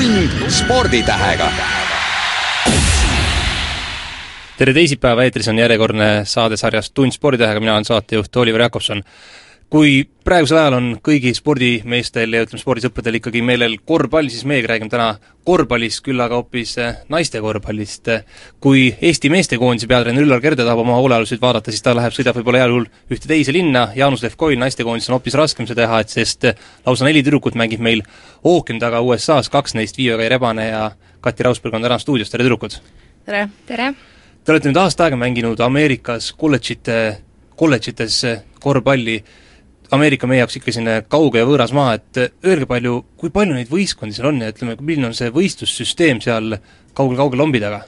tund sporditähega. tere teisipäeva, eetris on järjekordne saade sarjast Tund sporditähega, mina olen saatejuht Oliver Jakobson kui praegusel ajal on kõigi spordimeestel ja ütleme, spordisõpradel ikkagi meelel korvpall, siis meiegi räägime täna korvpallist, küll aga hoopis eh, naiste korvpallist. kui Eesti meestekoondise peatreener Üllar Kerde tahab oma hoolealuseid vaadata, siis ta läheb, sõidab võib-olla heal juhul ühte teise linna, Jaanus Levkoil naistekoondis on hoopis raskem seda teha, et sest lausa neli tüdrukut mängib meil ookeani taga USA-s, kaks neist, Viive-Kai Rebane ja Kati Rausberg on täna stuudios, tere tüdrukud! tere! tere! Te olete nüüd aasta aega mänginud Ameerikas kolledžite, kolledžites korvpalli, Ameerika meie jaoks ikka selline kauge ja võõras maa, et öelge palju, kui palju neid võistkondi seal on ja ütleme, milline on see võistlussüsteem seal kaugel-kaugel lombi taga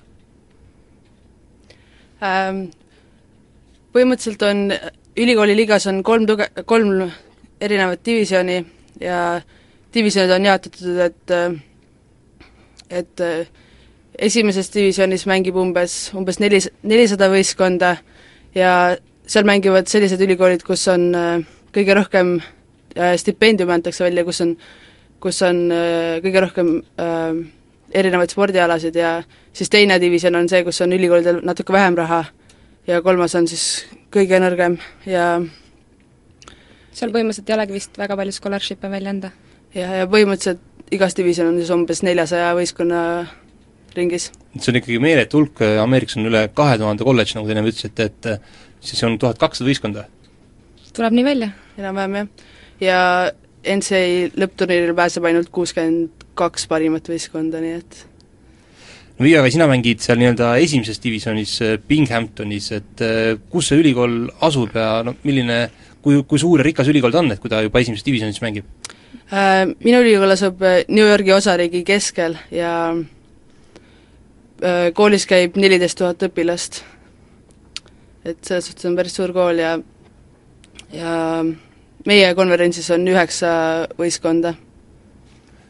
ähm,? Põhimõtteliselt on ülikooli liigas on kolm tuge-, kolm erinevat divisjoni ja divisjonid on jaotatud, et et esimeses divisjonis mängib umbes, umbes neli, nelisada võistkonda ja seal mängivad sellised ülikoolid, kus on äh, kõige rohkem äh, stipendiume antakse välja, kus on, kus on äh, kõige rohkem äh, erinevaid spordialasid ja siis teine divisjon on see, kus on ülikoolidel natuke vähem raha ja kolmas on siis kõige nõrgem ja seal põhimõtteliselt ei olegi vist väga palju scholarship'e välja anda? jah, ja põhimõtteliselt igas divisjon on siis umbes neljasaja võistkonna ringis. see on ikkagi meeletu hulk, Ameerikas on üle kahe tuhande kolledž, nagu te enne ütlesite, et siis on tuhat kakssada võistkonda tuleb nii välja? enam-vähem jah. ja NCAA lõppturniiril pääseb ainult kuuskümmend kaks parimat võistkonda, nii et no Viia, aga sina mängid seal nii-öelda esimeses divisjonis äh, Binghamtonis, et äh, kus see ülikool asub ja no milline, kui, kui suur ja rikas ülikool ta on, et kui ta juba esimeses divisjonis mängib? Äh, minu ülikool asub New Yorgi osariigi keskel ja koolis käib neliteist tuhat õpilast. et selles suhtes on päris suur kool ja ja meie konverentsis on üheksa võistkonda.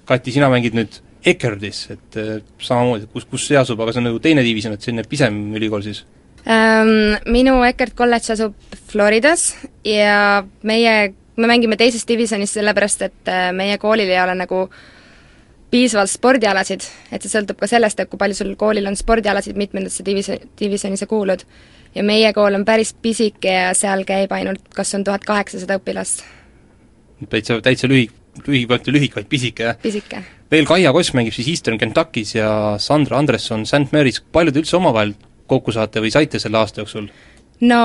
Kati, sina mängid nüüd Ekerdis, et äh, samamoodi, kus, kus see asub, aga see on nagu teine divisjon, et selline pisem ülikool siis ähm,? Minu Ekerd kolledž asub Floridas ja meie, me mängime teises divisjonis sellepärast, et äh, meie koolil ei ole nagu piisavalt spordialasid, et see sõltub ka sellest, et kui palju sul koolil on spordialasid, mitmendasse divis-, divisjoni sa kuulud ja meie kool on päris pisike ja seal käib ainult, kas on tuhat kaheksasada õpilast. täitsa, täitsa lühi, lühi, mitte lühik, vaid pisike, jah? pisike. veel Kaia Koss mängib siis Eastern Kentuckis ja Sandra Andresson St Mary's, palju te üldse omavahel kokku saate või saite selle aasta jooksul? no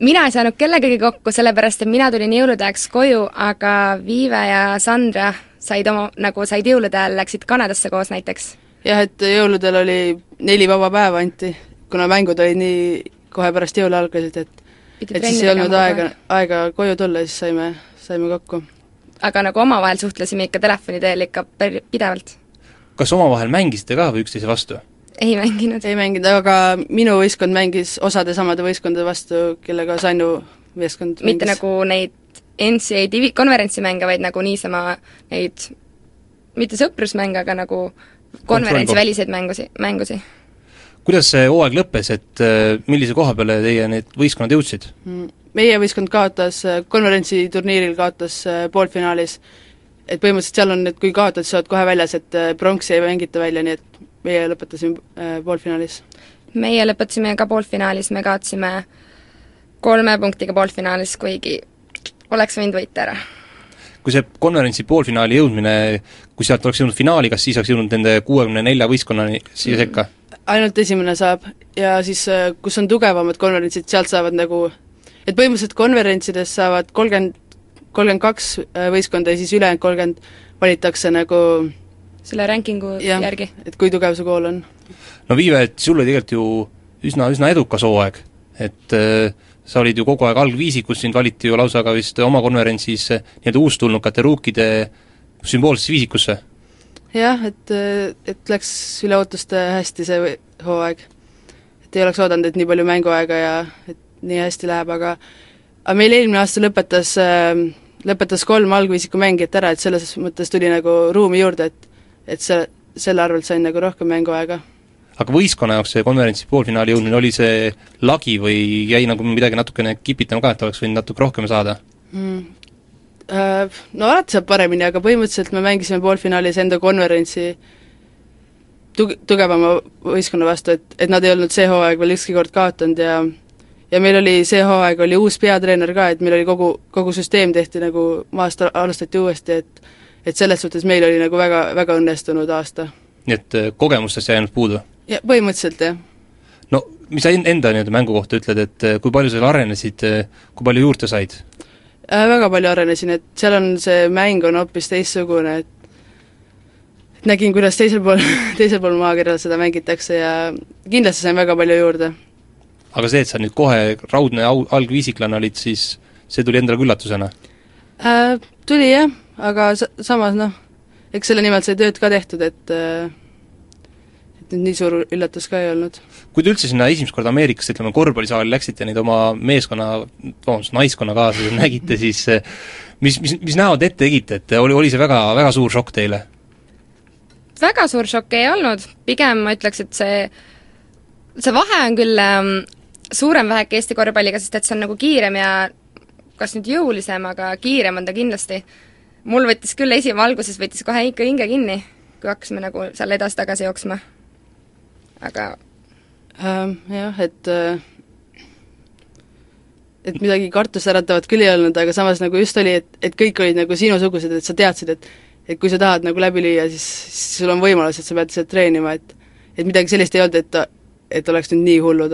mina ei saanud kellegagi kokku, sellepärast et mina tulin jõulude ajaks koju, aga Viive ja Sandra said oma, nagu said jõulude ajal, läksid Kanadasse koos näiteks. jah, et jõuludel oli neli vaba päeva anti kuna mängud olid nii kohe pärast jõule algasid, et Pidi et siis ei olnud aega, aega koju tulla, siis saime, saime kokku. aga nagu omavahel suhtlesime ikka telefoni teel ikka per-, pidevalt. kas omavahel mängisite ka või üksteise vastu? ei mänginud. ei mänginud, aga minu võistkond mängis osade samade võistkondade vastu, kellega Sannu meeskond mitte mängis. nagu neid NCAA divi-, konverentsimänge, vaid nagu niisama neid mitte sõprusmänge, aga nagu konverentsiväliseid mängusi, mängusi kuidas see hooaeg lõppes, et äh, millise koha peale teie need võistkonnad jõudsid? Mm, meie võistkond kaotas äh, konverentsiturniiril, kaotas äh, poolfinaalis, et põhimõtteliselt seal on, et kui kaotad, siis oled kohe väljas, et pronksi ei mängita välja, nii et meie lõpetasime poolfinaalis. meie lõpetasime ka poolfinaalis, me kaotasime kolme punktiga poolfinaalis, kuigi oleks võinud võita ära kui see konverentsi poolfinaali jõudmine, kui sealt oleks jõudnud finaali, kas siis oleks jõudnud nende kuuekümne nelja võistkonnani siia sekka ainult esimene saab ja siis, äh, kus on tugevamad konverentsid, sealt saavad nagu, et põhimõtteliselt konverentsides saavad kolmkümmend, kolmkümmend kaks äh, võistkonda ja siis ülejäänud kolmkümmend valitakse nagu selle rankingu jah, järgi? et kui tugev su kool on. no Viive, et sul oli tegelikult ju üsna, üsna edukas hooaeg, et äh, sa olid ju kogu aeg algviisikus, sind valiti ju lausa ka vist oma konverentsis nii-öelda uustulnukate ruukide sümboolsesse viisikusse jah, et, et läks üle ootuste hästi see hooaeg. et ei oleks oodanud, et nii palju mänguaega ja et nii hästi läheb, aga aga meil eelmine aasta lõpetas, lõpetas kolm algviisiku mängijat ära, et selles mõttes tuli nagu ruumi juurde, et et see, selle arvelt sain nagu rohkem mänguaega. Aga võistkonna jaoks see konverentsi poolfinaali jõudmine, oli see lagi või jäi nagu midagi natukene kipitama ka, et oleks võinud natuke rohkem saada mm.? No alati saab paremini, aga põhimõtteliselt me mängisime poolfinaalis enda konverentsi tug-, tugevama võistkonna vastu, et, et nad ei olnud see hooaeg veel ükski kord kaotanud ja ja meil oli see hooaeg oli uus peatreener ka, et meil oli kogu, kogu süsteem tehti nagu maast alustati uuesti, et et selles suhtes meil oli nagu väga, väga õnnestunud aasta. nii et äh, kogemustest ainult puudu? Ja põhimõtteliselt, jah. no mis sa enda nii-öelda mängu kohta ütled, et äh, kui palju seal arenesid, äh, kui palju juurde said? Väga palju arenesin, et seal on see mäng on hoopis teistsugune, et et nägin, kuidas teisel pool, teisel pool maakera seda mängitakse ja kindlasti sain väga palju juurde aga see, et sa nüüd kohe raudne au-, algviisiklane olid, siis see tuli endale ka üllatusena äh,? Tuli jah, aga sa-, samas noh, eks selle nimel sai tööd ka tehtud, et äh, et nüüd nii suur üllatus ka ei olnud. kui te üldse sinna esimest korda Ameerikasse, ütleme, korvpallisaali läksite, neid oma meeskonna, vabandust, naiskonnakaaslasi nägite, siis äh, mis, mis, mis näod ette tegite, et oli, oli see väga, väga suur šokk teile? väga suur šokk ei olnud, pigem ma ütleks, et see, see vahe on küll ähm, suurem väheke Eesti korvpalliga, sest et see on nagu kiirem ja kas nüüd jõulisem, aga kiirem on ta kindlasti. mul võttis küll esim-, alguses võttis kohe ikka hinge kinni, kui hakkasime nagu seal edasi-tagasi jooksma. Aga ähm, jah, et äh, et midagi kartusäratavat küll ei olnud, aga samas nagu just oli, et, et kõik olid nagu sinusugused, et sa teadsid, et et kui sa tahad nagu läbi lüüa, siis, siis sul on võimalus, et sa pead lihtsalt treenima, et et midagi sellist ei olnud, et et oleks nüüd nii hullud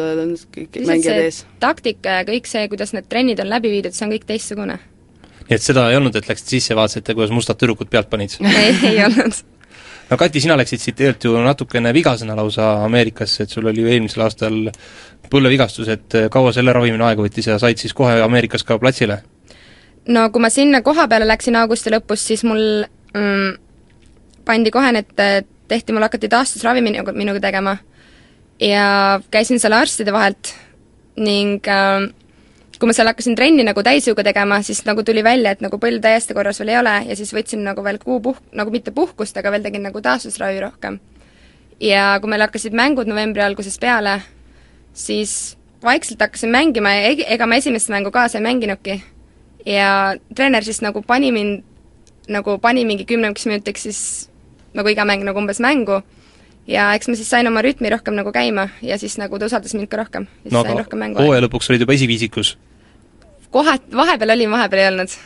kõik mängijad ees. taktika ja kõik see, kuidas need trennid on läbi viidud, see on kõik teistsugune. nii et seda ei olnud, et läksite sisse vaatasite, kuidas mustad tüdrukud pealt panid ei, ei olnud. No Kati, sina läksid siit tegelikult ju natukene vigasena lausa Ameerikasse, et sul oli ju eelmisel aastal põlvevigastus, et kaua selle ravimine aega võttis ja said siis kohe Ameerikas ka platsile? no kui ma sinna koha peale läksin augusti lõpus, siis mul mm, pandi kohe need, tehti, mul hakati taastusravi minuga, minuga tegema ja käisin seal arstide vahelt ning äh, kui ma seal hakkasin trenni nagu täisjõuga tegema, siis nagu tuli välja, et nagu põld täiesti korras veel ei ole ja siis võtsin nagu veel kuu puh-, nagu mitte puhkust, aga veel tegin nagu taastusravi rohkem. ja kui meil hakkasid mängud novembri algusest peale, siis vaikselt hakkasin mängima ja ega ma esimest mängu kaasa ei mänginudki. ja treener siis nagu pani mind, nagu pani mingi kümneks minutiks siis nagu iga mäng nagu umbes mängu ja eks ma siis sain oma rütmi rohkem nagu käima ja siis nagu ta usaldas mind ka rohkem. no aga hooaja lõpuks olid juba esiviisikus? Kohe, vahepeal olin, vahepeal ei olnud.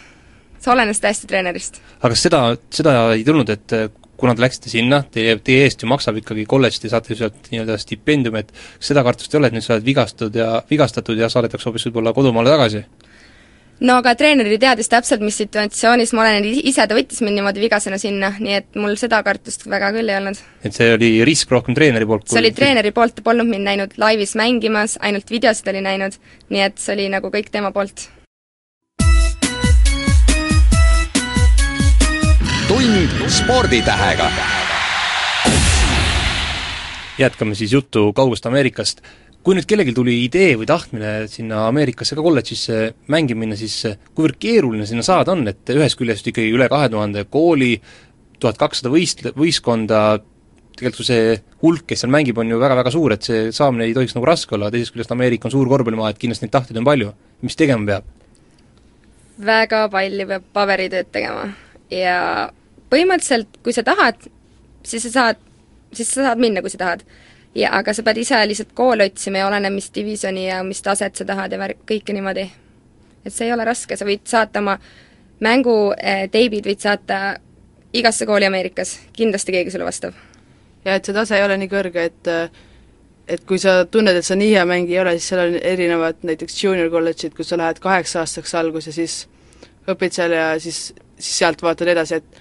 see olenes täiesti treenerist. aga kas seda, seda ei tulnud, et eh, kuna te läksite sinna, teie, teie eest ju maksab ikkagi kolledž, te saate sealt nii-öelda stipendiumi, et kas seda kartust ei ole, et nüüd sa oled vigastatud ja, vigastatud ja saadetakse hoopis võib-olla kodumaale tagasi? no aga treener ju teadis täpselt, mis situatsioonis ma olen, ise ta võttis mind niimoodi vigasena sinna, nii et mul seda kartust väga küll ei olnud. et see oli risk rohkem treeneri poolt? see oli treeneri poolt, ta polnud mind näinud laivis mängimas, ainult videosid oli näinud, nii et see oli nagu kõik tema poolt. Tund sporditähega jätkame siis juttu kaugest Ameerikast kui nüüd kellelgi tuli idee või tahtmine sinna Ameerikasse ka kolledžisse mängima minna, siis kuivõrd keeruline sinna saada on, et ühest küljest ikkagi üle kahe tuhande kooli, tuhat kakssada võist-, võistkonda, tegelikult see hulk, kes seal mängib, on ju väga-väga suur, et see saamine ei tohiks nagu raske olla, teisest küljest Ameerika on suur korvpallimaa, et kindlasti neid tahtjaid on palju. mis tegema peab? väga palju peab paberitööd tegema ja põhimõtteliselt, kui sa tahad, siis sa saad, siis sa saad minna, kui sa tahad ja aga sa pead ise lihtsalt kooli otsima ja oleneb, mis divisjoni ja mis taset sa tahad ja värk, kõike niimoodi. et see ei ole raske, sa võid saata oma mängu eh, võid saata igasse kooli Ameerikas, kindlasti keegi sulle vastab. ja et see tase ei ole nii kõrge, et et kui sa tunned, et sa nii hea mängija ei ole, siis seal on erinevad näiteks junior kolledžid, kus sa lähed kaheksa aastaks algus ja siis õpid seal ja siis, siis sealt vaatad edasi, et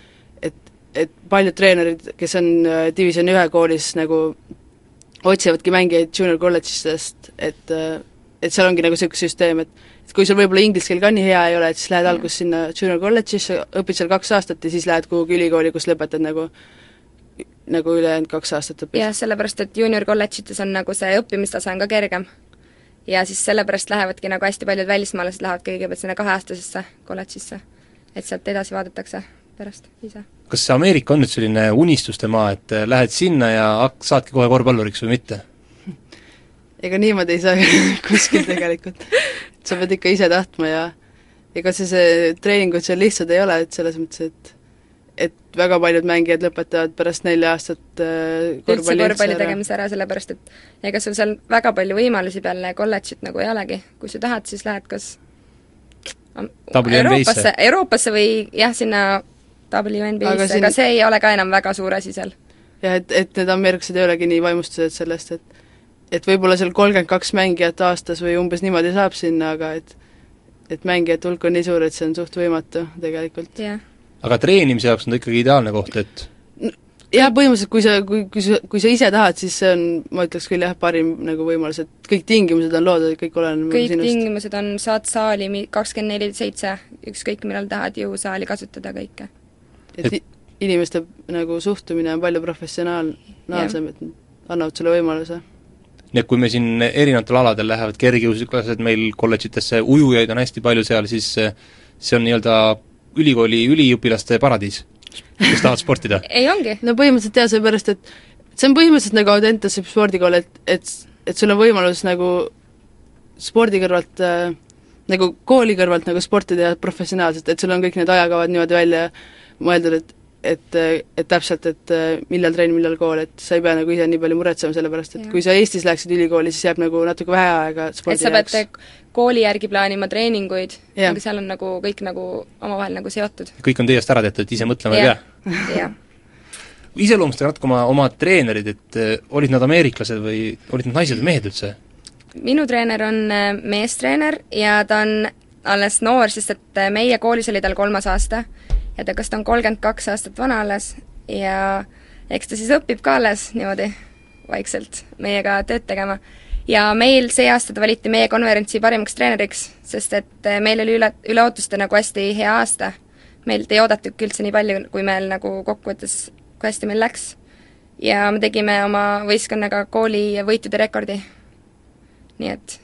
et, paljud treenerid, kes on äh, divisjoni ühe koolis nagu otsivadki mängijaid junior kolledžistest, et et seal ongi nagu niisugune süsteem, et et kui sul võib-olla inglise keel ka nii hea ei ole, et siis lähed mm. alguses sinna junior kolledžisse, õpid seal kaks aastat ja siis lähed kuhugi ülikooli, kus lõpetad nagu nagu ülejäänud kaks aastat õpid. jah, sellepärast et junior kolledžites on nagu see õppimistase on ka kergem. ja siis sellepärast lähevadki nagu hästi paljud välismaalased lähevad kõigepealt sinna kaheaastasesse kolledžisse, et sealt edasi vaadatakse pärast ise kas see Ameerika on nüüd selline unistuste maa, et äh, lähed sinna ja hak-, saadki kohe korvpalluriks või mitte? ega niimoodi ei saa kuskil tegelikult. sa pead ikka ise tahtma ja ega see, see treeningud seal lihtsad ei ole, et selles mõttes, et et väga paljud mängijad lõpetavad pärast nelja aastat äh, üldse korvpalli tegemise ära, sellepärast et ega sul seal väga palju võimalusi peale kolledžit nagu ei olegi, kui sa tahad, siis lähed kas Euroopasse, Euroopasse või jah, sinna Siin... aga see ei ole ka enam väga suur asi seal. jah, et, et need ameeriklased ei olegi nii vaimustused sellest, et et võib-olla seal kolmkümmend kaks mängijat aastas või umbes niimoodi saab sinna, aga et et mängijate hulk on nii suur, et see on suht võimatu tegelikult. aga treenimise jaoks on ta ikkagi ideaalne koht, et jah, põhimõtteliselt kui sa, kui, kui sa, kui sa ise tahad, siis see on, ma ütleks küll jah, parim nagu võimalus, et kõik tingimused on loodud, kõik oleneb kõik sinust. tingimused on, saad saali kakskümmend neli seitse, ükskõik millal tahad jõusaali kasutada kõike. Et, et inimeste nagu suhtumine on palju professionaalsem, et annavad sulle võimaluse. Nii et kui me siin erinevatel aladel lähevad kergejõustiklased meil kolledžitesse, ujujaid on hästi palju seal, siis see on nii-öelda ülikooli üliõpilaste paradiis, kes tahavad sportida. Ei ongi. no põhimõtteliselt jaa, seepärast et see on põhimõtteliselt nagu Audentese spordikool, et, et, et sul on võimalus nagu spordi kõrvalt äh, nagu kooli kõrvalt nagu sporti teha professionaalselt, et sul on kõik need ajakavad niimoodi välja mõeldud, et et, et täpselt, et millal trenn, millal kool, et sa ei pea nagu ise nii palju muretsema, sellepärast et ja. kui sa Eestis läheksid ülikooli, siis jääb nagu natuke vähe aega spordi et sa pead kooli järgi plaanima treeninguid, aga seal on nagu kõik nagu omavahel nagu seotud. kõik on teie eest ära tehtud, et ise mõtlema ei pea? iseloomustage natuke oma, oma treenerid, et äh, olid nad ameeriklased või olid nad naised või mehed üldse? minu treener on äh, meestreener ja ta on alles noor, sest et äh, meie koolis oli tal kolmas aasta ta, kas ta on kolmkümmend kaks aastat vana alles ja eks ta siis õpib ka alles niimoodi vaikselt meiega tööd tegema. ja meil see aasta ta valiti meie konverentsi parimaks treeneriks, sest et eh, meil oli üle, üle ootuste nagu hästi hea aasta. meilt ei oodatudki üldse nii palju, kui meil nagu kokkuvõttes, kui hästi meil läks. ja me tegime oma võistkonnaga kooli võitude rekordi. nii et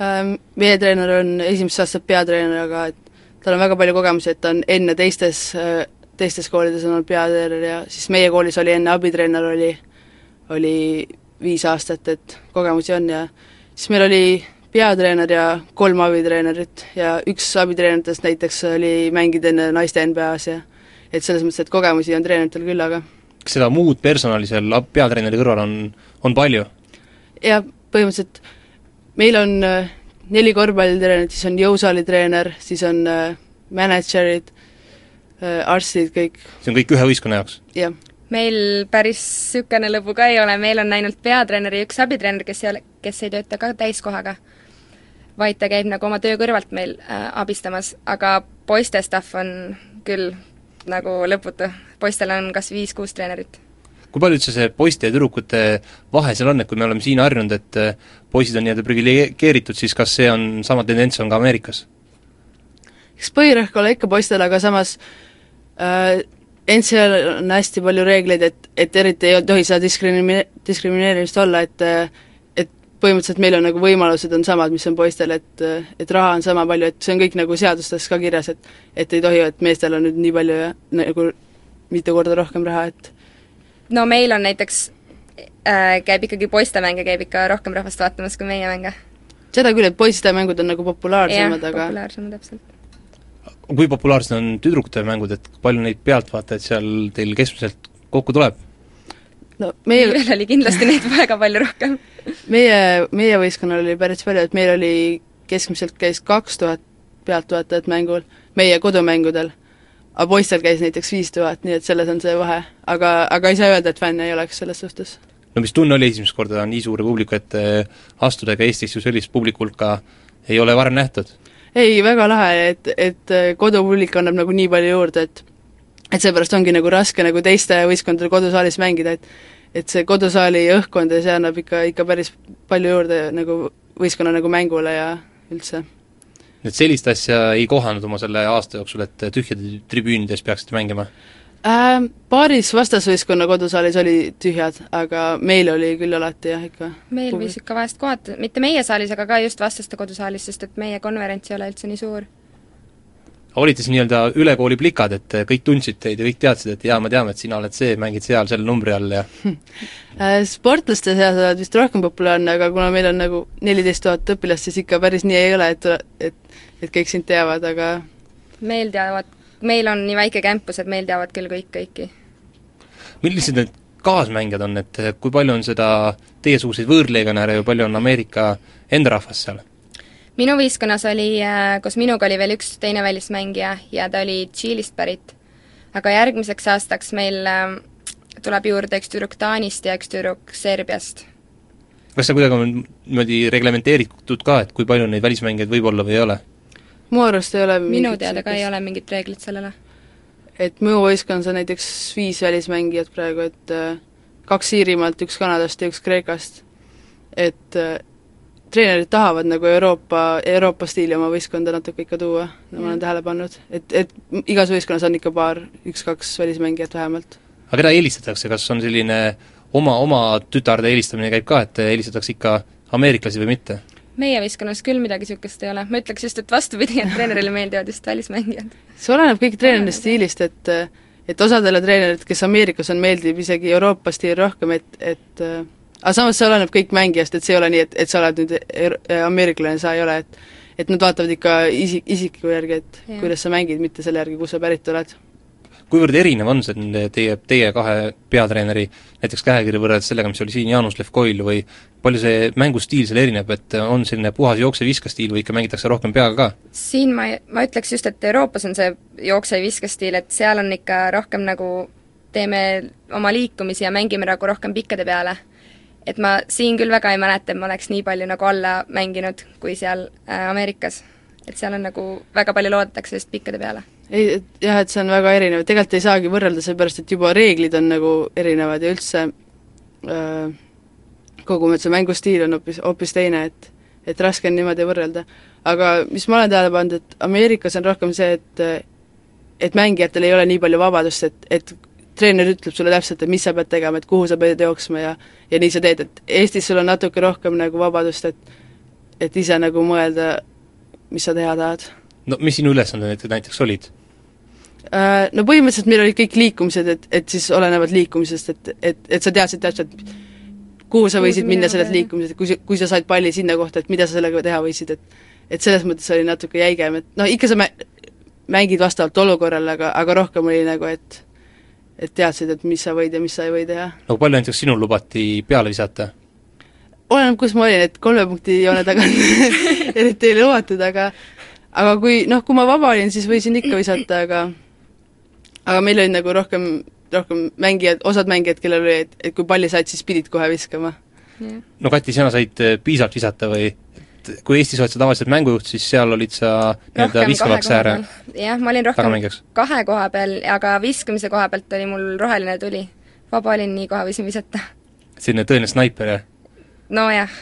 ähm, meie treener on esimest aastat peatreener, aga et tal on väga palju kogemusi, et ta on enne teistes, teistes koolides on olnud peatreener ja siis meie koolis oli enne abitreener, oli, oli viis aastat, et kogemusi on ja siis meil oli peatreener ja kolm abitreenerit ja üks abitreeneritest näiteks oli mänginud enne naiste NBA-s ja et selles mõttes, et kogemusi on treeneritel küll, aga kas seda muud personali seal peatreeneri kõrval on, on palju? jah, põhimõtteliselt meil on äh, neli korvpallitreenerit, siis on jõusaali treener, siis on äh, mänedžerid äh,, arstid, kõik. see on kõik ühe võistkonna jaoks? jah. meil päris niisugune lõbu ka ei ole, meil on ainult peatreener ja üks abitreener, kes ei ole, kes ei tööta ka täiskohaga. vaid ta käib nagu oma töö kõrvalt meil äh, abistamas, aga poiste staff on küll nagu lõputu, poistel on kas viis-kuus treenerit kui palju üldse see poiste ja tüdrukute vahe seal on, et kui me oleme siin harjunud, et äh, poisid on nii-öelda priviligeeritud, siis kas see on, sama tendents on ka Ameerikas? eks põhirõhk ole ikka poistel, aga samas äh, NCL on hästi palju reegleid, et, et eriti ei tohi seda diskrimine-, diskrimineerimist olla, et et põhimõtteliselt meil on nagu võimalused on samad, mis on poistel, et et raha on sama palju, et see on kõik nagu seadustes ka kirjas, et et ei tohi, et meestel on nüüd nii palju ja nagu mitu korda rohkem raha, et no meil on näiteks äh,, käib ikkagi poistemänge, käib ikka rohkem rahvast vaatamas kui meie mänge. seda küll, et poiste mängud on nagu populaarsemad, aga populaarsemad, täpselt. kui populaarsed on tüdrukute mängud, et palju neid pealtvaatajaid seal teil keskmiselt kokku tuleb? no meie meil oli kindlasti neid väga palju rohkem meie, meie võistkonnal oli päris palju, et meil oli keskmiselt käis kaks tuhat pealtvaatajat mängul, meie kodumängudel aga poistel käis näiteks viis tuhat, nii et selles on see vahe. aga, aga ei saa öelda, et fänne ei oleks selles suhtes. no mis tunne oli esimest korda nii suure publiku ette astuda, ega Eestis ju sellist publiku hulka ei ole varem nähtud? ei, väga lahe, et, et kodupublik annab nagu nii palju juurde, et et seepärast ongi nagu raske nagu teiste võistkondade kodusaalis mängida, et et see kodusaali õhkkond ja see annab ikka, ikka päris palju juurde nagu võistkonna nagu mängule ja üldse et sellist asja ei kohanud oma selle aasta jooksul, et tühjade tribüünides peaksite mängima äh,? Paaris vastasvõistkonna kodusaalis oli tühjad, aga meil oli küll alati jah, ikka meil võis ikka vahest kohata, mitte meie saalis, aga ka just vastaste kodusaalis, sest et meie konverents ei ole üldse nii suur olite siis nii-öelda ülekooli plikad, et kõik tundsid teid ja kõik teadsid, et jaa, me teame, et sina oled see, mängid seal selle numbri all ja äh, sportlaste seas oled vist rohkem populaarne, aga kuna meil on nagu neliteist tuhat õpilast, siis ikka päris nii ei ole, et, et et kõik sind teavad, aga meil teavad, meil on nii väike campus, et meil teavad küll kõik kõiki. millised need kaasmängijad on, et kui palju on seda teiesuguseid võõrlegionäre ja palju on Ameerika enda rahvast seal? Minu võistkonnas oli, äh, koos minuga oli veel üks teine välismängija ja ta oli Tšiilist pärit. aga järgmiseks aastaks meil äh, tuleb juurde üks tüdruk Taanist ja üks tüdruk Serbiast. kas see kuidagi on niimoodi reglementeeritud ka, et kui palju neid välismängijaid võib olla või ei ole? mu arust ei ole minu teada ka ei ole mingit reeglit sellele. et minu võistkonnas on näiteks viis välismängijat praegu, et äh, kaks Iirimaalt, üks Kanadast ja üks Kreekast. et treenerid tahavad nagu Euroopa, Euroopa stiili oma võistkonda natuke ikka tuua, ma olen tähele pannud. et, et igas võistkonnas on ikka paar, üks-kaks välismängijat vähemalt. aga keda eelistatakse, kas on selline oma, oma tütarde eelistamine käib ka, et eelistatakse ikka ameeriklasi või mitte? meie võistkonnas küll midagi niisugust ei ole, ma ütleks just, et vastupidi, et treenerile meeldivad just välismängijad. see oleneb kõik treeneri stiilist, et et osadele treenerid, kes Ameerikas on, meeldib isegi Euroopa stiil rohkem, et, et aga samas see oleneb kõik mängijast, et see ei ole nii, et, et sa oled nüüd er, ameeriklane, sa ei ole, et et nad vaatavad ikka isi-, isiku järgi, et ja. kuidas sa mängid, mitte selle järgi, kust sa pärit oled. kuivõrd erinev on see teie, teie kahe peatreeneri näiteks käekiri võrreldes sellega, mis oli siin Jaanus Levkoil või palju see mängustiil seal erineb, et on selline puhas jookse-viskastiil või ikka mängitakse rohkem peaga ka? siin ma, ma ütleks just, et Euroopas on see jookse-viskastiil, et seal on ikka rohkem nagu teeme oma liikumisi ja mängime nagu rohkem pikkade peale et ma siin küll väga ei mäleta, et ma oleks nii palju nagu alla mänginud, kui seal äh, Ameerikas. et seal on nagu, väga palju loodetakse just pikkade peale. ei, et jah, et see on väga erinev, tegelikult ei saagi võrrelda, seepärast et juba reeglid on nagu erinevad ja üldse äh, kogu see mängustiil on hoopis, hoopis teine, et et raske on niimoodi võrrelda. aga mis ma olen tähele pannud, et Ameerikas on rohkem see, et et mängijatel ei ole nii palju vabadust, et, et treener ütleb sulle täpselt, et mis sa pead tegema, et kuhu sa pead jooksma ja ja nii sa teed, et Eestis sul on natuke rohkem nagu vabadust, et et ise nagu mõelda, mis sa teha tahad. no mis sinu ülesanded näiteks olid? Äh, no põhimõtteliselt meil olid kõik liikumised, et, et siis olenevalt liikumisest, et, et, et sa teadsid täpselt, kuhu sa võisid minna sellest liikumisest, kui sa, kui sa said palli sinna kohta, et mida sa sellega teha võisid, et et selles mõttes oli natuke jäigem, et noh, ikka sa mä-, mängid vastavalt olukorrale, aga, aga rohkem oli nagu, et et teadsid, et mis sa võid ja mis sa ei või teha. no palju näiteks sinul lubati peale visata? oleneb, kus ma olin, et kolme punkti joone tagant eriti ei lubatud, aga aga kui noh, kui ma vaba olin, siis võisin ikka visata, aga aga meil olid nagu rohkem, rohkem mängijad, osad mängijad, kellel oli, et, et kui palli said, siis pidid kohe viskama. no Kati, sina said eh, piisavalt visata või et kui Eestis oled sa tavaliselt mängujuht, siis seal olid sa nii-öelda viskavaks ääre jah, ma olin rohkem kahe koha peal, aga viskamise koha pealt oli mul roheline tuli. vaba olin, nii kohe võisin visata. selline tõeline snaiper, jah? nojah.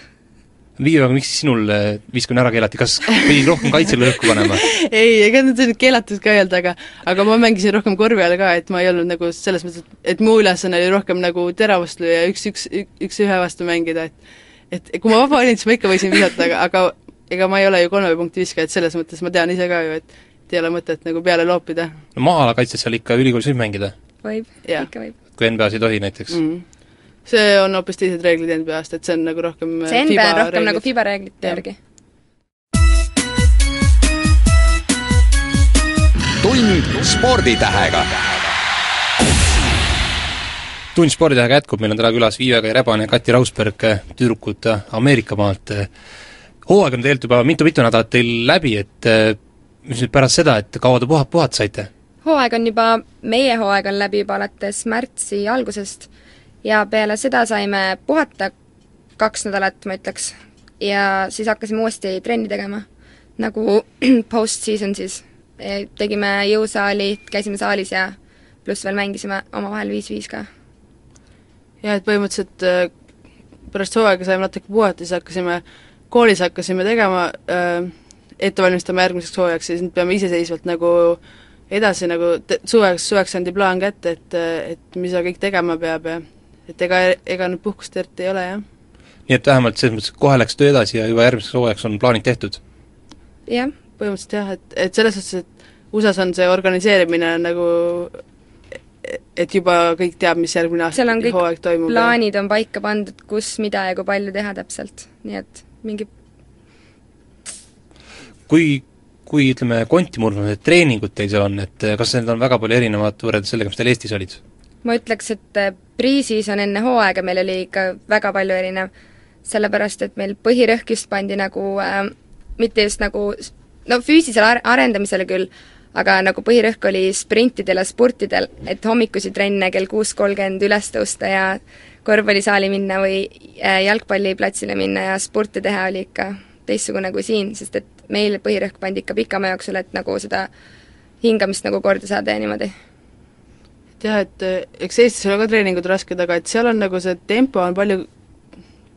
Viiu, aga miks sinul äh, viskamine ära keelati, kas pidid rohkem kaitsele õhku panema ei, ega nad ei keelatud ka öelda, aga aga ma mängisin rohkem korvi all ka, et ma ei olnud nagu selles mõttes, et mu ülesanne oli rohkem nagu teravust lüüa ja üks, üks, üks ühe vastu mängida, et et kui ma vaba olin, siis ma ikka võisin visata, aga, aga ega ma ei ole ju kolme punkti viskaja, et selles mõttes ma tean ise ka ju, et et ei ole mõtet nagu peale loopida. no maa-ala kaitses seal ikka ülikoolis võib mängida? võib, ikka võib. kui NBA-s ei tohi näiteks mm? -hmm. see on hoopis teised reeglid NBA-st, et see on nagu rohkem see NBA on rohkem reeglid. nagu FIBA reeglite järgi. tund sporditähega tund sporditähega jätkub, meil on täna külas Viive Rebane ja Kati Rausberg, tüdrukud Ameerika maalt. hooaeg on tegelikult juba mitu-mitu nädalat teil läbi, et mis nüüd pärast seda, et kaua te puha-, puhata saite? hooaeg on juba, meie hooaeg on läbi juba alates märtsi algusest ja peale seda saime puhata kaks nädalat, ma ütleks, ja siis hakkasime uuesti trenni tegema, nagu post-season siis. tegime jõusaali, käisime saalis ja pluss veel mängisime omavahel viis-viis ka jah, et põhimõtteliselt äh, pärast hooaega saime natuke puhata, siis hakkasime, koolis hakkasime tegema äh,, ette valmistama järgmiseks hooajaks ja siis nüüd peame iseseisvalt nagu edasi nagu te-, suveks, suveks andi plaan kätte, et, et mis kõik tegema peab ja et ega, ega nüüd puhkust eriti ei ole, jah. nii et vähemalt selles mõttes, et kohe läks töö edasi ja juba järgmiseks hooajaks on plaanid tehtud? jah. põhimõtteliselt jah, et, et selles suhtes, et USA-s on see organiseerimine nagu et juba kõik teab, mis järgmine aasta hooaeg toimub? plaanid on paika pandud, kus, mida ja kui palju teha täpselt, nii et mingi kui kui ütleme, konti need treeningud teil seal on, et kas need on väga palju erinevad võrreldes sellega, mis teil Eestis olid? ma ütleks, et pre-season on enne hooaega meil oli ikka väga palju erinev, sellepärast et meil põhirõhk just pandi nagu äh, mitte just nagu no füüsilisele ar-, arendamisele küll, aga nagu põhirõhk oli sprintidel ja spurtidel, et hommikusi trenne kell kuus kolmkümmend üles tõusta ja korvpallisaali minna või äh, jalgpalliplatsile minna ja spurte teha oli ikka teistsugune kui siin, sest et meil põhirõhk pandi ikka pikama jooksul, et nagu seda hingamist nagu korda saada ja niimoodi. Et jah, et eh, eks Eestis ole ka treeningud rasked, aga et seal on nagu see tempo on palju,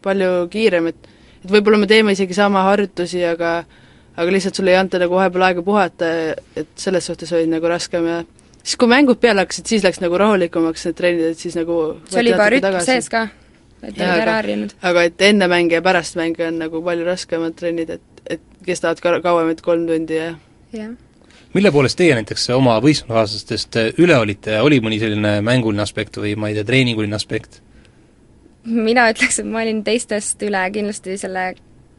palju kiirem, et et võib-olla me teeme isegi sama harjutusi, aga aga lihtsalt sulle ei anta nagu vahepeal aega puhata, et selles suhtes oli nagu raskem ja siis, kui mängud peale hakkasid, siis läks nagu rahulikumaks need trennid, et siis nagu see oli juba rütm sees ka, et olid ära harjunud. aga et enne mänge ja pärast mänge on nagu palju raskemad trennid, et, et kestavad ka kauem, et kolm tundi ja jah mille poolest teie näiteks oma võistkonnakaaslastest üle olite, oli mõni selline mänguline aspekt või ma ei tea, treeninguline aspekt? mina ütleks, et ma olin teistest üle kindlasti selle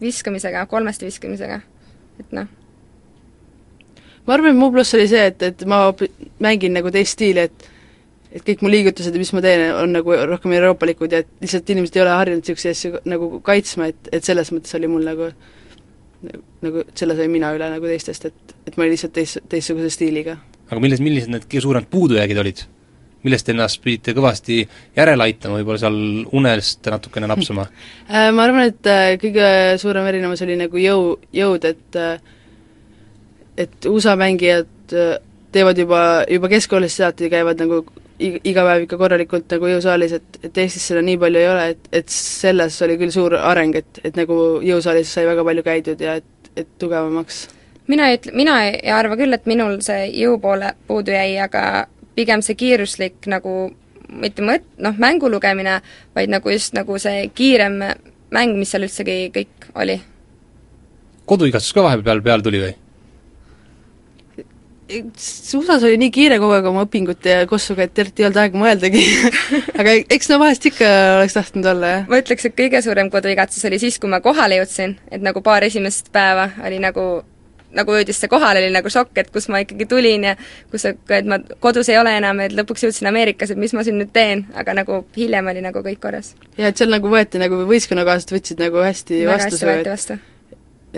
viskamisega, kolmeste viskamisega, et noh. ma arvan, et mu pluss oli see, et, et ma mängin nagu teist stiili, et et kõik mu liigutused ja mis ma teen, on nagu rohkem euroopalikud ja et lihtsalt inimesed ei ole harjunud niisuguseid asju nagu kaitsma, et, et selles mõttes oli mul nagu nagu selle sain mina üle nagu teistest, et, et ma olin lihtsalt teist, teistsuguse stiiliga. aga milles, millised need kõige suuremad puudujäägid olid? Millest ennast pidite kõvasti järele aitama, võib-olla seal unest natukene napsama äh, ma arvan, et äh, kõige suurem erinevus oli nagu jõu, jõud, et äh, et USA mängijad teevad juba, juba keskkoolist saati käivad nagu iga päev ikka korralikult nagu jõusaalis, et, et Eestis seda nii palju ei ole, et, et selles oli küll suur areng, et, et nagu jõusaalis sai väga palju käidud ja et, et tugevamaks. mina ei ütle, mina ei arva küll, et minul see jõupoole puudu jäi, aga pigem see kiiruslik nagu mitte mõt-, noh, mängu lugemine, vaid nagu just nagu see kiirem mäng, mis seal üldsegi kõik oli. koduigastus ka vahepeal peale tuli või? USA-s oli nii kiire kogu aeg oma õpingute ja kossuga, et eriti ei olnud aega mõeldagi aga eks no vahest ikka oleks tahtnud olla, jah. ma ütleks, et kõige suurem koduigatsus oli siis, kui ma kohale jõudsin, et nagu paar esimest päeva oli nagu nagu jõudis see kohale, oli nagu šokk, et kus ma ikkagi tulin ja kus, et ma kodus ei ole enam, et lõpuks jõudsin Ameerikas, et mis ma siin nüüd teen, aga nagu hiljem oli nagu kõik korras. ja et seal nagu võeti nagu võistkonnakaaslased võtsid nagu hästi väga vastu hästi võeti vastu.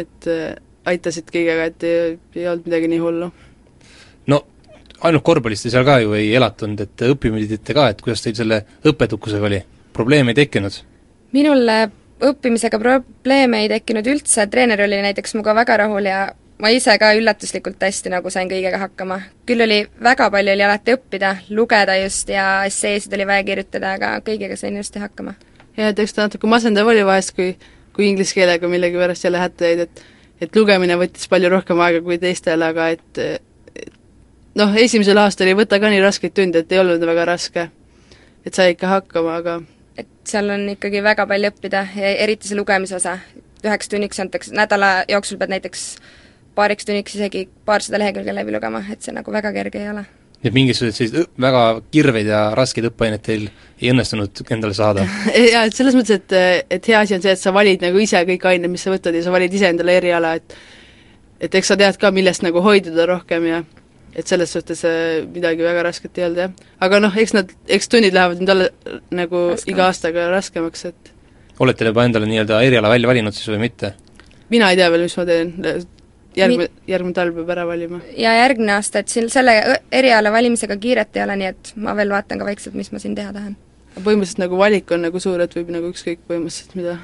et äh, aitasid kõigega, et ei, ei olnud midagi nii hullu no ainult korvpallist te seal ka ju ei elatunud, et õppima pidite ka, et kuidas teil selle õppetukusega oli? probleeme ei tekkinud? minul äh, õppimisega probleeme ei tekkinud üldse, treener oli näiteks minuga väga rahul ja ma ise ka üllatuslikult hästi nagu sain kõigega hakkama. küll oli, väga palju oli alati õppida, lugeda just ja esseesid oli vaja kirjutada, aga kõigega sain ilusti hakkama. jah, et eks ta natuke masendav oli vahest, kui kui inglise keelega millegipärast jälle hätta jäid, et et lugemine võttis palju rohkem aega kui teistel, aga et noh, esimesel aastal ei võta ka nii raskeid tunde, et ei olnud väga raske. et sai ikka hakkama, aga et seal on ikkagi väga palju õppida ja eriti see lugemise osa. üheks tunniks antakse, nädala jooksul pead näiteks paariks tunniks isegi paarsada lehekülge läbi lugema, et see nagu väga kerge ei ole. nii et mingisuguseid selliseid väga kirveid ja raskeid õppeaineid teil ei õnnestunud endale saada? jaa, et selles mõttes, et, et hea asi on see, et sa valid nagu ise kõik ained, mis sa võtad ja sa valid ise endale eriala, et et eks sa tead ka, millest nagu hoiduda rohkem ja et selles suhtes äh, midagi väga rasket ei olnud, jah. aga noh, eks nad, eks tunnid lähevad nüüd alla nagu Raskemaks. iga aastaga raskemaks, et olete te juba endale nii-öelda eriala välja valinud siis või mitte? mina ei tea veel, mis ma teen, järgmine, järgmine talv peab ära valima. ja järgmine aasta, et siin selle eriala valimisega kiiret ei ole, nii et ma veel vaatan ka vaikselt, mis ma siin teha tahan. põhimõtteliselt nagu valik on nagu suur, et võib nagu ükskõik põhimõtteliselt mida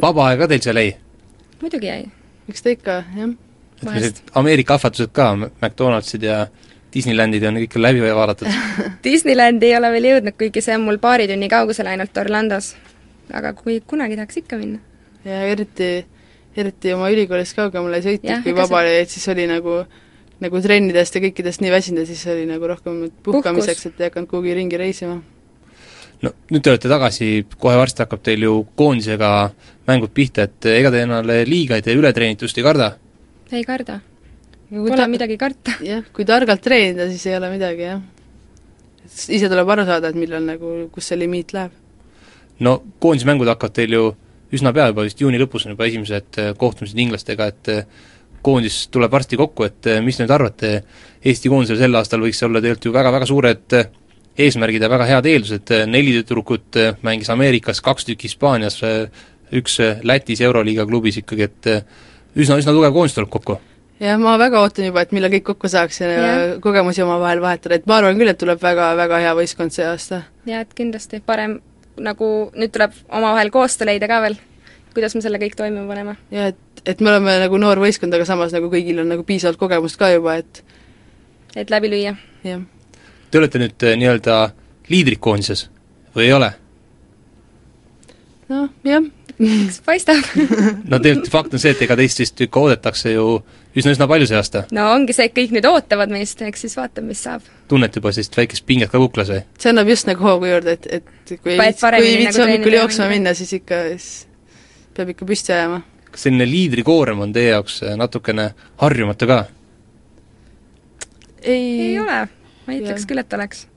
vaba aega teil seal jäi? muidugi jäi. eks ta ikka, jah et sellised Ameerika ahvatlused ka, McDonaldsid ja Disneylandid on ikka läbi vaadatud Disneylandi ei ole veel jõudnud, kuigi see on mul paari tunni kaugusel ainult Orlandos. aga kui kunagi tahaks ikka minna. ja eriti, eriti oma ülikoolist kaugemale sõitnud, kui vabale jäid, siis oli nagu nagu trennidest ja kõikidest nii väsinud ja siis oli nagu rohkem puhkamiseks, et ei hakanud kuhugi ringi reisima. no nüüd te olete tagasi, kohe varsti hakkab teil ju koondisega mängud pihta, et ega te endale liiga ei tee, ületreenitust ei karda? ei karda. Pole ta... midagi karta. jah, kui targalt treenida, siis ei ole midagi, jah. ise tuleb aru saada, et millal nagu, kus see limiit läheb. no koondismängud hakkavad teil ju üsna pea juba, vist juuni lõpus on juba esimesed äh, kohtumised inglastega, et äh, koondis tuleb varsti kokku, et eh, mis nüüd arvate, Eesti koondisel sel aastal võiks olla tegelikult ju väga-väga suured eesmärgid ja väga head eeldused, neli tüdrukut mängis Ameerikas, kaks tükki Hispaanias, üks Lätis Euroliiga klubis ikkagi, et üsna, üsna tugev koondis tuleb kokku. jah, ma väga ootan juba, et millal kõik kokku saaks ja yeah. kogemusi omavahel vahetada, et ma arvan küll, et tuleb väga, väga hea võistkond see aasta. jaa, et kindlasti parem nagu nüüd tuleb omavahel koostöö leida ka veel, kuidas me selle kõik toime paneme. jah, et et me oleme nagu noor võistkond, aga samas nagu kõigil on nagu piisavalt kogemust ka juba, et et läbi lüüa. jah. Te olete nüüd äh, nii-öelda liidrid koondises või ei ole? noh, jah. Eks paistab no tegelikult fakt on see, et ega teist vist ikka oodatakse ju üsna-üsna palju see aasta. no ongi see, et kõik nüüd ootavad meist, eks siis vaatame, mis saab. tunnete juba sellist väikest pinget ka kuklas või? see annab just nagu hoogu juurde, et, et kui, kui viits nagu hommikul jooksma minna, siis ikka, siis peab ikka püsti ajama kas selline liidrikoorem on teie jaoks äh, natukene harjumatu ka? ei ei ole, ma ei ütleks küll, et oleks.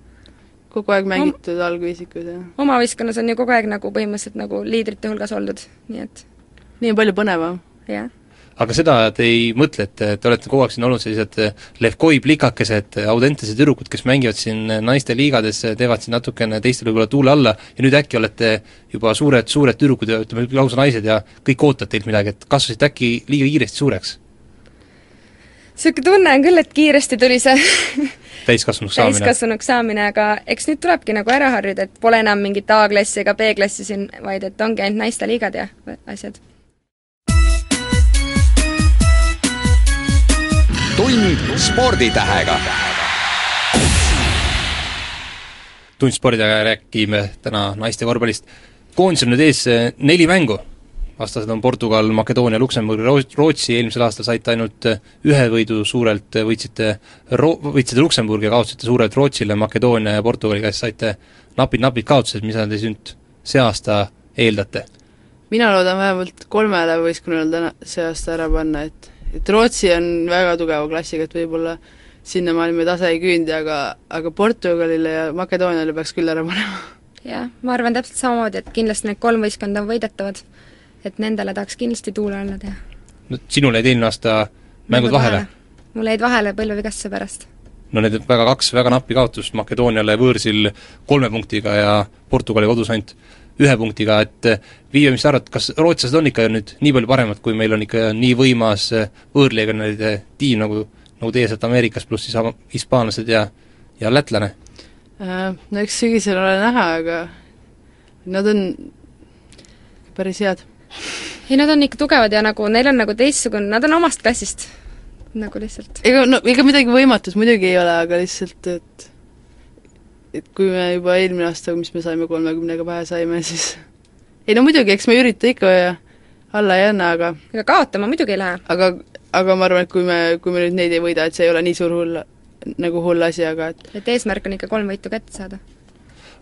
Kogu aeg mängitud Om... algviisikud ja oma võistkonnas on ju kogu aeg nagu põhimõtteliselt nagu liidrite hulgas oldud, nii et nii on palju põnevam. jah aga seda te ei mõtle, et te olete kogu aeg siin olnud sellised eh, Levkoi plikakesed, Audentese tüdrukud, kes mängivad siin naisteliigades, teevad siin natukene teistele võib-olla tuule alla ja nüüd äkki olete juba suured, suured tüdrukud ja ütleme, lausa naised ja kõik ootavad teilt midagi, et kasvasite äkki liiga kiiresti suureks? niisugune tunne on küll, et kiiresti tuli see täiskasvanuks saamine. täiskasvanuks saamine, aga eks nüüd tulebki nagu ära harjuda, et pole enam mingit A-klassi ega B-klassi siin, vaid et ongi ainult naisteliigad ja asjad tund sporditähega. tund sporditähega räägime täna naiste korvpallist. koondisel nüüd ees eh, neli mängu, vastased on Portugal, Makedoonia, Luksemburg, Rootsi, eelmisel aastal saite ainult eh, ühe võidu suurelt, eh, võitsite Ro-, võitsite Luksemburgi ja kaotasite suurelt Rootsile, Makedoonia ja Portugali käest saite napid-napid kaotused, mida te nüüd see aasta eeldate? mina loodan vähemalt kolmele võistkonnale täna, see aasta ära panna, et et Rootsi on väga tugeva klassiga, et võib-olla sinnamaani me tase ei küündi, aga, aga Portugalile ja Makedooniale peaks küll ära panema. jah, ma arvan täpselt samamoodi, et kindlasti need kolm võistkonda on võidetavad. Et nendele tahaks kindlasti tuule alla teha. no sinul jäid eelmine aasta mängud, vahele, vahele.? mul jäid vahele põlvevigastuse pärast. no need väga kaks väga nappi kaotust Makedooniale võõrsil kolme punktiga ja Portugali kodus ainult ühe punktiga, et eh, Viive, mis sa arvad, kas rootslased on ikka nüüd nii palju paremad, kui meil on ikka nii võimas eh, võõrleegionäride tiim, nagu, nagu teie sealt Ameerikast, pluss siis hispaanlased ja, ja lätlane? Äh, no eks sügisel ole näha, aga nad on päris head. Ei, nad on ikka tugevad ja nagu neil on nagu teistsugune, nad on omast klassist, nagu lihtsalt. ega no, ega midagi võimatut muidugi ei ole, aga lihtsalt, et et kui me juba eelmine aasta, mis me saime kolmekümnega pähe saime, siis ei no muidugi, eks me ürita ikka ja alla ei anna, aga ega kaotama muidugi ei lähe. aga, aga ma arvan, et kui me, kui me nüüd neid ei võida, et see ei ole nii suur hull, nagu hull asi, aga et et eesmärk on ikka kolm võitu kätte saada?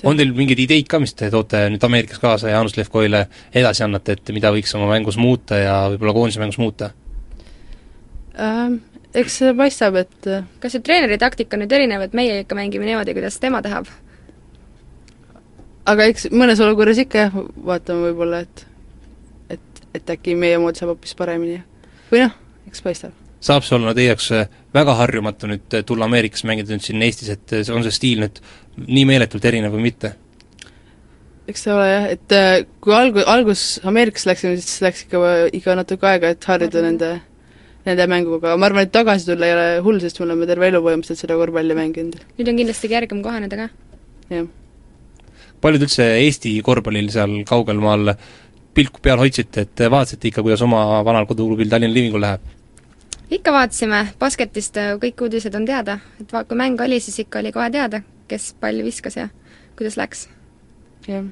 On teil mingeid ideid ka, mis te toote nüüd Ameerikas kaasa ja Jaanus Levkoile edasi annate, et mida võiks oma mängus muuta ja võib-olla koondise mängus muuta ähm,? eks see paistab, et äh, kas see treeneri taktika on nüüd erinev, et meie ikka mängime niimoodi, kuidas tema tahab? aga eks mõnes olukorras ikka jah, vaatame võib-olla, et et, et äkki meie moodi saab hoopis paremini. või noh, eks paistab. saab see olla teie jaoks äh, väga harjumatu nüüd äh, tulla Ameerikasse mängida nüüd siin Eestis, et on see stiil nüüd nii meeletult erinev või mitte? eks see ole jah, et kui algu-, algus Ameerikasse läksime, siis läks ikka, ikka natuke aega, et harjuda nende nende mänguga, ma arvan, et tagasi tulla ei ole hull, sest me oleme terve elu põhimõtteliselt seda korvpalli mänginud. nüüd on kindlasti kergem kohaneda ka. jah. palju te üldse Eesti korvpallil seal kaugel maal pilku peal hoidsite, et vaatasite ikka, kuidas oma vanal koduklubil Tallinna Livingul läheb? Ikka vaatasime, basketist äh, kõik uudised on teada, et va-, kui mäng oli, siis ikka oli kohe teada, kes palli viskas ja kuidas läks. jah.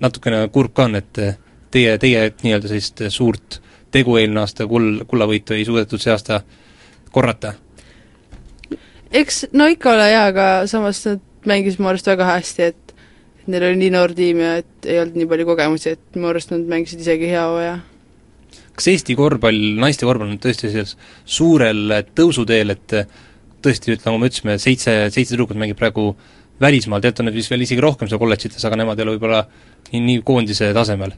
natukene kurb ka on, et teie, teie nii-öelda sellist suurt tegu eelmine aasta kull, kullavõitu ei suudetud see aasta korrata? eks no ikka ole jaa, aga samas nad mängisid mu arust väga hästi, et et neil oli nii noor tiim ja et ei olnud nii palju kogemusi, et mu arust nad mängisid isegi hea hooaja. Kas Eesti korvpall, naiste korvpall on tõesti selles suurel tõusuteel, et tõesti, et nagu me ütlesime, seitse, seitse tüdrukut mängib praegu välismaal, tegelikult on neid vist veel isegi rohkem seal kolledžites, aga nemad ei ole võib-olla nii, nii koondise tasemel.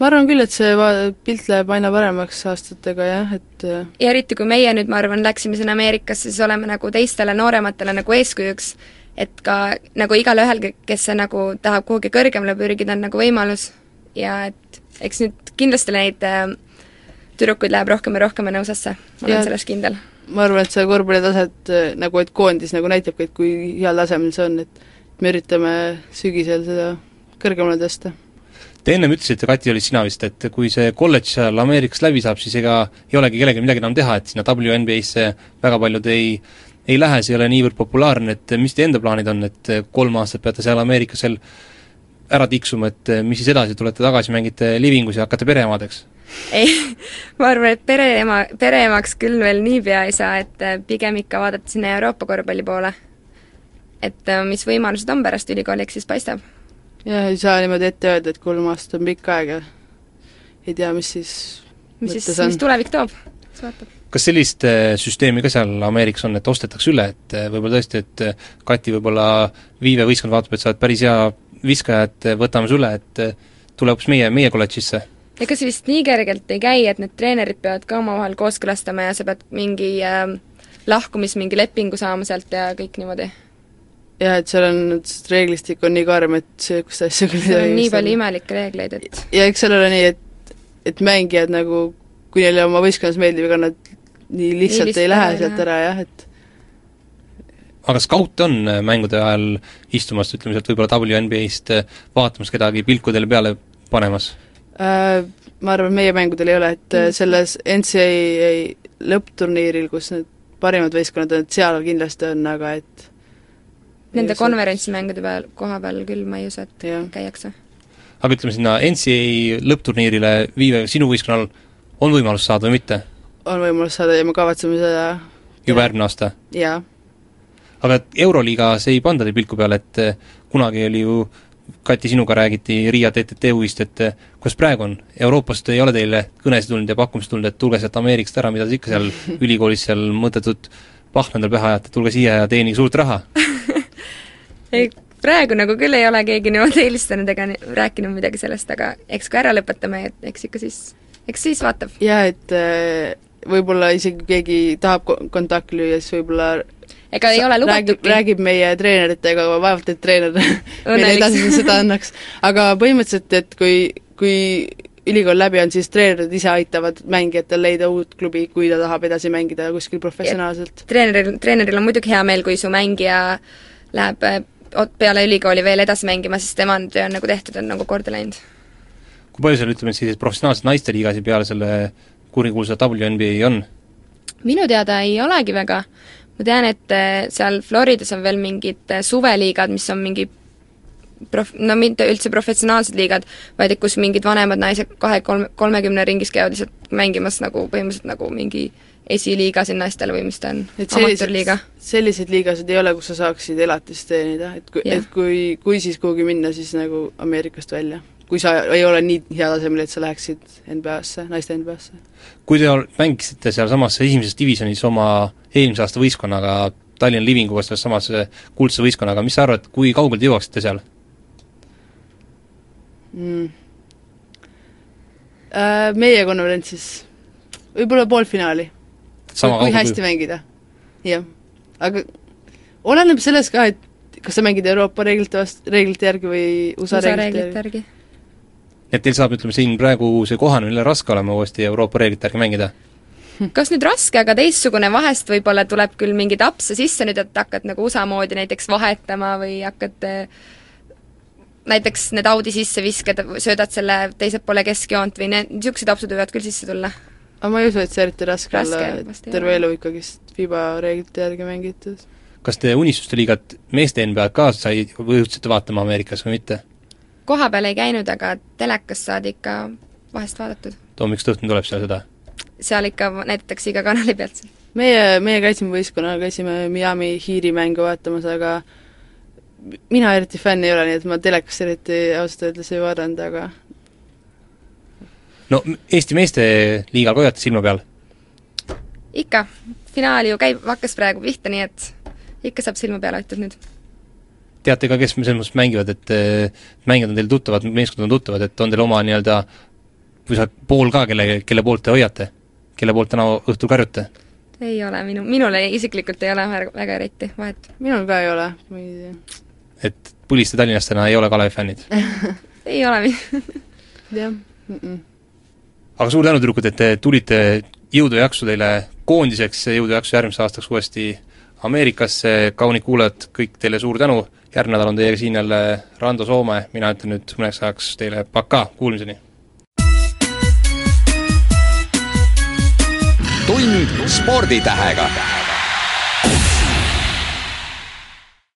Ma arvan küll, et see va-, pilt läheb aina paremaks aastatega jah, et äh, ja eriti, kui meie nüüd, ma arvan, läksime sinna Ameerikasse, siis oleme nagu teistele noorematele nagu eeskujuks, et ka nagu igalühel, kes see nagu tahab kuhugi kõrgemale pürgida, on nagu võimalus. Ja et eks nüüd kindlasti neid äh, tüdrukuid läheb rohkem ja rohkem nõusasse, ma olen Ja- selles kindel. ma arvan, et see korvpallitaset äh, nagu, et koondis nagu näitabki, et kui heal tasemel see on, et me üritame sügisel seda kõrgemale tõsta. Te ennem ütlesite, Kati, olid sina vist, et kui see kolledž seal Ameerikas läbi saab, siis ega ei olegi kellelgi midagi enam teha, et sinna WNBA-sse väga paljud ei ei lähe, see ei ole niivõrd populaarne, et mis teie enda plaanid on, et kolm aastat peate seal Ameerikas veel ära tiksuma, et mis siis edasi, tulete tagasi, mängite livingus ja hakkate pereemadeks? ei, ma arvan, et pereema, pereemaks küll veel niipea ei saa, et äh, pigem ikka vaadata sinna Euroopa korvpalli poole. et äh, mis võimalused on pärast ülikooli, eks siis paistab. jah, ei saa niimoodi ette öelda, et kolm aastat on pikk aeg ja ei tea, mis siis mis siis, mis tulevik toob, eks vaatab. kas sellist süsteemi ka seal Ameerikas on, et ostetakse üle, et võib-olla tõesti, et Kati võib-olla Viive võistkond vaatab, et sa oled päris hea viskaja, et võtame su üle, et tule hoopis meie, meie kolledžisse? ega see vist nii kergelt ei käi, et need treenerid peavad ka omavahel kooskõlastama ja sa pead mingi äh, lahkumis mingi lepingu saama sealt ja kõik niimoodi. jah, et seal on, et reeglistik on nii karm, et niisugust asja küll on nii palju imelikke reegleid, et ja eks seal ole nii, et, et mängijad nagu, kui neile oma võistkonnas meeldib, ega nad nii lihtsalt lihtsalt ei lähe ei sealt ära jah, et aga skaut on äh, mängude ajal istumas, ütleme sealt võib-olla WNBA-st äh, vaatamas kedagi pilkudele peale panemas? äh, ma arvan, meie mängudel ei ole, et äh, selles NCAA lõppturniiril, kus need parimad võistkonnad on, et seal kindlasti on, aga et nende konverentsimängude peal, koha peal küll ma ei usu, et Jah. käiakse. aga ütleme, sinna NCAA lõppturniirile Viive, sinu võistkonnal on võimalus saada või mitte? on võimalus saada ja me kavatseme seda juba järgmine aasta? jaa, aga et Euroliigas ei panda teil pilku peale, et eh, kunagi oli ju Kati, sinuga räägiti Riia TTT-ust, et eh, kuidas praegu on? Euroopast ei ole teile kõnesid tulnud ja pakkumisi tulnud, et tulge sealt Ameerikast ära, mida te ikka seal ülikoolis seal mõttetut pahna endale pähe ajate, tulge siia ja teenige suurt raha? ei, praegu nagu küll ei ole keegi niimoodi eelistanud ega rääkinud midagi sellest, aga eks kui ära lõpetame, et eks ikka siis, eks siis vaatab. jaa, et äh, võib-olla isegi keegi tahab ko- kontakti lüüa, siis võib-olla ega ei ole räägib, lubatudki. räägib meie treeneritega, aga vaevalt, et treener meile edasi seda annaks. aga põhimõtteliselt, et kui, kui ülikool läbi on, siis treenerid ise aitavad mängijatel leida uut klubi, kui ta tahab edasi mängida kuskil professionaalselt. treeneril, treeneril on muidugi hea meel, kui su mängija läheb äh, ot- peale ülikooli veel edasi mängima, siis tema töö on nagu tehtud, on nagu korda läinud. kui palju seal ütleme siis professionaalseid naisteliigasid peale selle kurikuulsa WNBA on? minu teada ei olegi väga. Ma tean, et äh, seal Floridas on veel mingid äh, suveliigad, mis on mingi prof-, no mitte üldse professionaalsed liigad, vaid et kus mingid vanemad naised kahe-kolme, kolmekümne ringis käivad lihtsalt mängimas nagu põhimõtteliselt nagu mingi esiliigasid naistele või mis ta on, amatöörliiga. selliseid liigasid ei ole, kus sa saaksid elatist teenida, et kui, et kui, kui siis kuhugi minna, siis nagu Ameerikast välja. Kui sa ei ole nii hea tasemel, et sa läheksid NBA-sse, naiste NBA-sse. kui te mängisite sealsamas esimeses divisjonis oma eelmise aasta võistkonnaga, Tallinna Livinguga, selles samas eh, kuldse võistkonnaga, mis sa arvad, kui kaugele te jõuaksite seal? mm. Äh, meie konverentsis võib-olla poolfinaali, sama kui kaugele hästi mängida. jah, aga oleneb sellest ka, et kas sa mängid Euroopa reeglite vast-, reeglite järgi või USA, USA reeglite reeglite järgi. järgi. Et teil saab, ütleme siin praegu see kohanemine raske olema uuesti Euroopa reeglite järgi mängida? kas nüüd raske, aga teistsugune vahest võib-olla tuleb küll mingeid apse sisse nüüd, et hakkad nagu USA moodi näiteks vahetama või hakkad äh, näiteks need Audi sisse viskad, söödad selle teiselt poole keskjoont või need, niisugused apsud võivad küll sisse tulla. aga ma ei usu, et see eriti raske, Raske olla, et terve elu ikkagist FIBA reeglite järgi mängitud. kas te Unistuste liigat meeste NBA-d ka sai, või jõudsite vaatama Ameerikas või mitte? Koha peal ei käinud, aga telekast saadi ikka vahest vaadatud. hommikust õhtuni tuleb seal seda? seal ikka näidatakse iga kanali pealt. meie, meie käisime võistkonnaga, käisime Miami Heat'i mängu vaatamas, aga mina eriti fänn ei ole, nii et ma telekast eriti ausalt öeldes ei vaadanud, aga no Eesti meeste liigal ka hoiate silma peal? ikka, finaal ju käib, hakkas praegu pihta, nii et ikka saab silma peal hoitud nüüd. Teate ka, kes selles mõttes mängivad, et mängijad on teil tuttavad, meeskond on tuttavad, et on teil oma nii-öelda või sa pool ka, kelle, kelle poolt te hoiate? kelle poolt täna õhtul karjute? ei ole, minu, minule isiklikult ei ole väga, väga eriti vahet. minul ka ei ole, ma ei tea. et Põliste tallinlastena ei ole Kalevi fännid ei ole jah mm. -mm. aga suur tänu, tüdrukud, et te tulite, jõudu ja jaksu teile koondiseks, jõudu ja jaksu järgmiseks aastaks uuesti Ameerikasse, kaunid kuulajad, kõik teile suur tänu, järgmine nädal on teiega siin jälle Rando Soome, mina ütlen nüüd mõneks ajaks teile pakaa, kuulmiseni! tund sporditähega